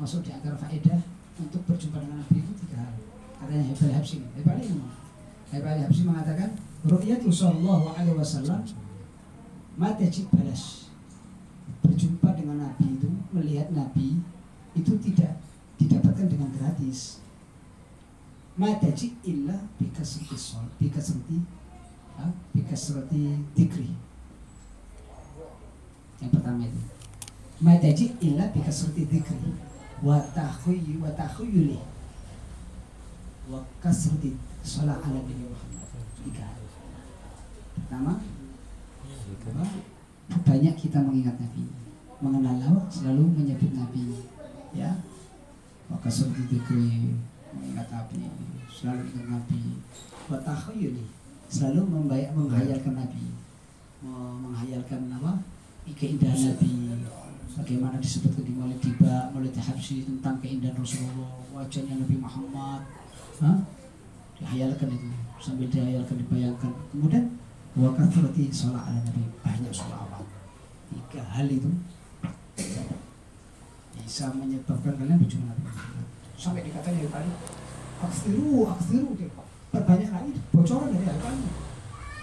termasuk di antara faedah untuk berjumpa dengan Nabi itu tiga hal. Katanya Hebal Habsi Hebal ini Hebal Habsi mengatakan Ru'yatu sallallahu alaihi wasallam mata balas. Berjumpa dengan Nabi itu melihat Nabi itu tidak didapatkan dengan gratis. Mata illa bikasrati sol bikasrati bikasrati dikri yang pertama itu. Mata illa bikasrati dikri wa takhuyyi wa takhuyyuli wa kasrati salat ala nabi Muhammad. Tiga. Pertama banyak kita mengingat Nabi. Mengenal Allah selalu menyebut Nabi. Ya. Maka seperti dikri mengingat Nabi. Selalu ingat Nabi. Watakhayuli selalu membayar menghayalkan Nabi. Menghayalkan apa? Keindahan Nabi. Bagaimana disebutkan di Maulid Tiba Habsi tentang keindahan Rasulullah wajahnya Nabi Muhammad Hah? dihayalkan itu sambil dihayalkan dibayangkan. Kemudian wa kathrati sholat ala nabi. Banyak sholawat. Tiga hal itu bisa menyebabkan kalian berjumpa nabi sampai dikatakan dari tadi aksiru aksiru perbanyak lagi bocoran